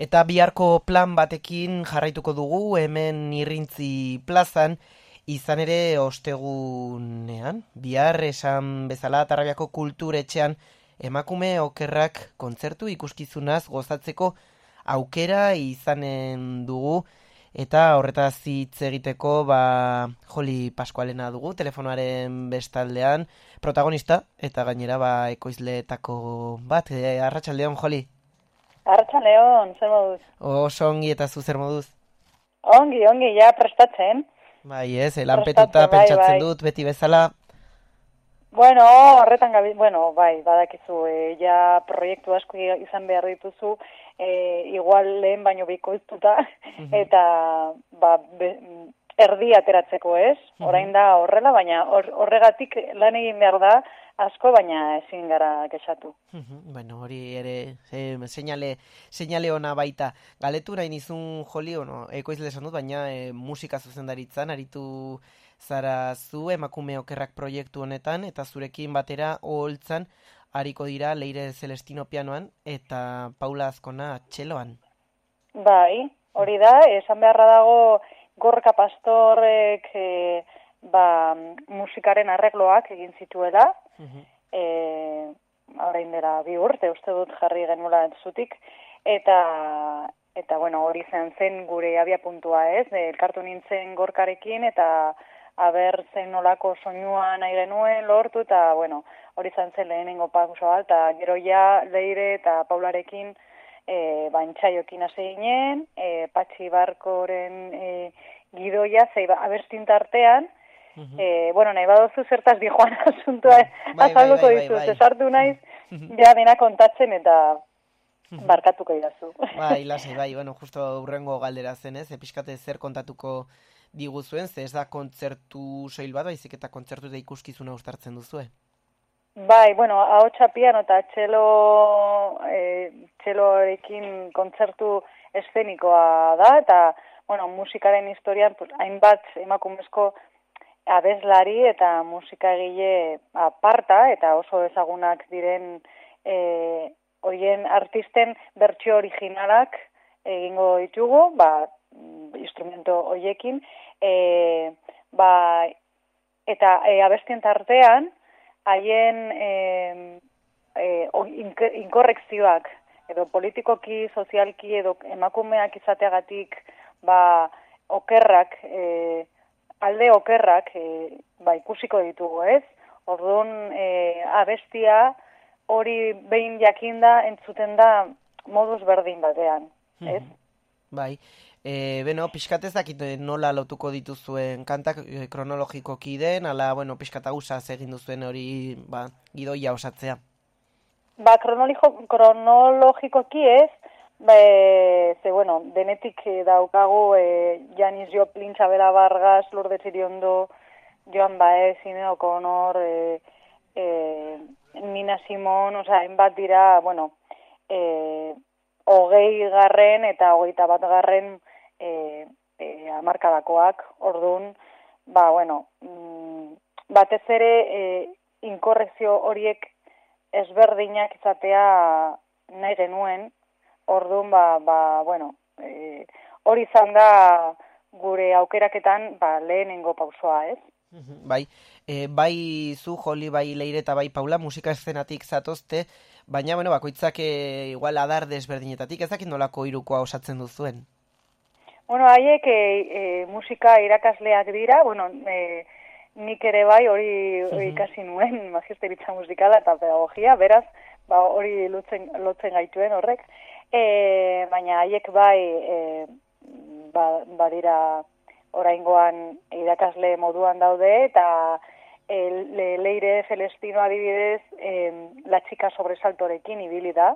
Eta biharko plan batekin jarraituko dugu hemen irrintzi plazan, izan ere ostegunean, bihar esan bezala tarrabiako kulturetxean emakume okerrak kontzertu ikuskizunaz gozatzeko aukera izanen dugu, eta horretaz hitz egiteko ba, Joli Paskualena dugu, telefonoaren bestaldean, protagonista, eta gainera ba, ekoizleetako bat, e, arratsaldeon Joli. Arratxa Leon, zer moduz? Oso ongi eta zu zer moduz? Ongi, ongi, ja prestatzen. Bai ez, lanpetuta bai, pentsatzen bai. dut beti bezala. Bueno, horretan gabi, bueno, bai, badakizu, e, ja proiektu asko izan behar dituzu, e, igual lehen baino bikoiztuta, eta ba, be, erdi ateratzeko ez, orain da horrela, baina hor- horregatik lan egin behar da asko, baina ezin gara kexatu. Bueno, hori ere e, seinale, seinale ona baita. Galetu nahi nizun joli, ono, ekoizle esan dut, baina e, musika zuzendaritzan aritu zara zu emakume okerrak proiektu honetan, eta zurekin batera oholtzan ariko dira Leire Celestino pianoan eta Paula Azkona txeloan. Bai, hori da, esan beharra dago Gorka Pastorrek e, ba, musikaren arregloak egin zituela, Mhm. e, orain dela bi urte, uste dut jarri genuela zutik, eta, eta bueno, hori zen zen gure abia puntua ez, e, elkartu nintzen gorkarekin, eta aber zen nolako soinua nahi genuen lortu, eta bueno, hori zen zen lehenengo pausoa, eta gero ja leire eta paularekin e, bantxaiokin hasi ginen, e, patxi barkoren e, gidoia, zei ba, abestin tartean, Mhm. Eh, bueno, nahi badozu zertaz di joan asuntua Bai, bai, azalduko bai, bai, dizut, bai. esartu naiz, ja dena kontatzen eta barkatuko idazu. Bai, lasai, bai, bueno, justo urrengo galdera zen, ez? Episkate zer kontatuko diguzuen, ze ez da kontzertu soil bat, baizik eta kontzertu eta ikuskizuna ustartzen duzue. Bai, bueno, ahotsa piano eta txelo, e, txelorekin kontzertu eszenikoa da, eta, bueno, musikaren historian, pues, hainbat emakumezko abeslari eta musikagile aparta, eta oso ezagunak diren e, hoien artisten bertsio originalak egingo ditugu, ba, mm, instrumento hoiekin, e, ba, eta e, abestien tartean, haien e, e, inkorrekzioak edo politikoki, sozialki edo emakumeak izateagatik ba, okerrak, e, alde okerrak e, ba, ikusiko ditugu, ez? Orduan, e, abestia hori behin jakinda entzuten da moduz berdin batean, ez? Bai, e, beno, pixkat ez dakit nola lotuko dituzuen kantak e, kronologikoki den, ala, bueno, pixkat ausaz egin duzuen hori, ba, gidoia osatzea. Ba, kronologiko, kronologikoki ez, be, ze, bueno, denetik eh, daukagu eh, Janis Joplin, Txabela Vargas, Lourdes Iriondo, Joan Baez, Ine O'Connor, eh, eh, Nina Simon, oza, hainbat dira, bueno, eh, hogei garren eta hogeita bat garren eh, eh, amarkadakoak, orduan, ba, bueno, mm, batez ere eh, inkorrekzio horiek ezberdinak izatea nahi genuen, orduan, ba, ba bueno, e, hori izan da gure aukeraketan ba, lehenengo pausoa, ez? Mhm, Bai, e, bai zu joli, bai leire eta bai paula musika eszenatik zatozte, baina, bueno, bakoitzak e, igual adar desberdinetatik, ez dakit nolako irukoa osatzen duzuen. Bueno, haiek e, e, musika irakasleak dira, bueno, e, nik ere bai hori hori ikasi nuen magisteritza musikala eta pedagogia, beraz, ba, hori lotzen, lotzen gaituen horrek, e, baina haiek bai e, ba, badira oraingoan irakasle moduan daude eta e, le, leire Celestino adibidez e, la txika sobresaltorekin ibili da,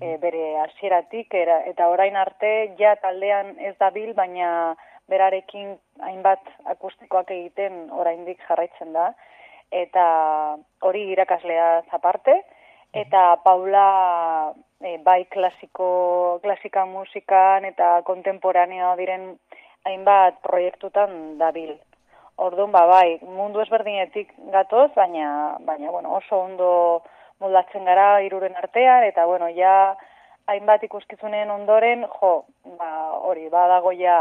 e, bere hasieratik era, eta orain arte ja taldean ez dabil, baina berarekin hainbat akustikoak egiten oraindik jarraitzen da. Eta hori irakaslea aparte. Eta Paula e, bai klasiko klasika musikan eta kontemporaneo diren hainbat proiektutan dabil. Orduan ba bai, mundu ezberdinetik gatoz, baina baina bueno, oso ondo moldatzen gara hiruren artean eta bueno, ja hainbat ikuskizunen ondoren, jo, ba, hori, badagoia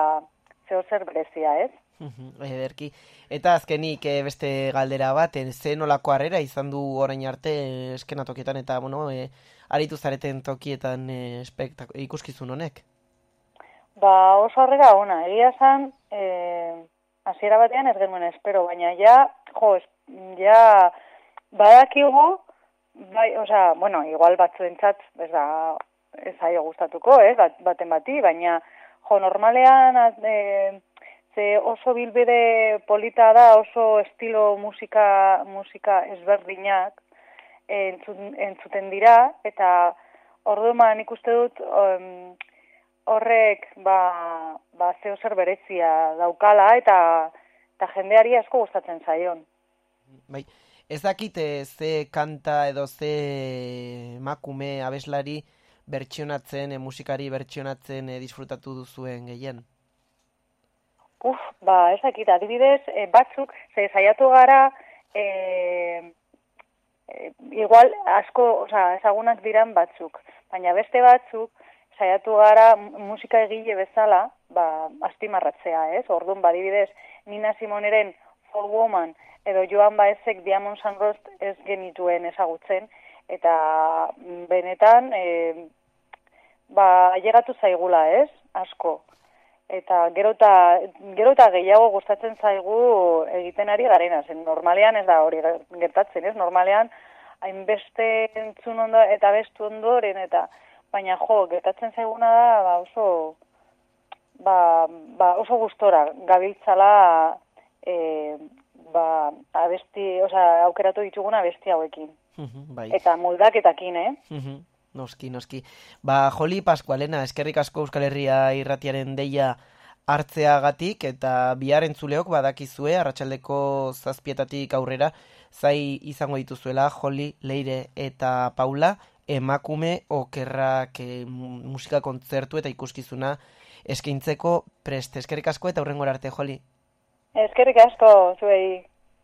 zeo zer berezia, ez? Ederki. Eta azkenik e, beste galdera bat, e, ze nolako harrera izan du orain arte e, eskenatokietan eta, bueno, e, aritu zareten tokietan e, ikuskizun honek? Ba, oso harrera ona, egia zan, e, hasiera batean ez genuen espero, baina ja, jo, es, ja, badakigu, bai, oza, bueno, igual batzuentzat, ez da, ez aio gustatuko, eh, bat, baten bati, baina, jo, normalean, e, ze oso bilbide polita da, oso estilo musika, musika ezberdinak entzuten dira, eta orduan ikuste dut horrek ba, ba zeo zer berezia daukala, eta, eta jendeari asko gustatzen zaion. Bai, ez dakite ze kanta edo ze makume abeslari bertsionatzen, e, musikari bertsionatzen e, disfrutatu duzuen gehien? Uf, ba, ezakit, adibidez, e, batzuk, ze saiatu gara, e, e, igual, asko, oza, ezagunak diran batzuk, baina beste batzuk, saiatu gara musika egile bezala, ba, astimarratzea, ez? Orduan, ba, adibidez, Nina Simoneren For Woman, edo Joan Baezek Diamond Sunrost ez genituen ezagutzen, eta benetan, e, ba, llegatu zaigula, ez? Asko eta gero eta gehiago gustatzen zaigu egiten ari garena, zen normalean ez da hori gertatzen, ez? Normalean hainbeste entzun ondo eta bestu ondoren eta baina jo, gertatzen zaiguna da ba oso ba, ba oso gustora gabiltzala e, ba, abesti, osea, aukeratu dituguna abesti hauekin. bai. Eta moldaketakin, eh? Noski, noski. Ba, Joli Pascualena, eskerrik asko Euskal Herria irratiaren deia hartzeagatik eta bihar entzuleok badakizue arratsaldeko zazpietatik aurrera zai izango dituzuela Joli, Leire eta Paula emakume okerrak e, musika kontzertu eta ikuskizuna eskaintzeko preste. Eskerrik asko eta hurrengora arte, Joli. Eskerrik asko, zuei.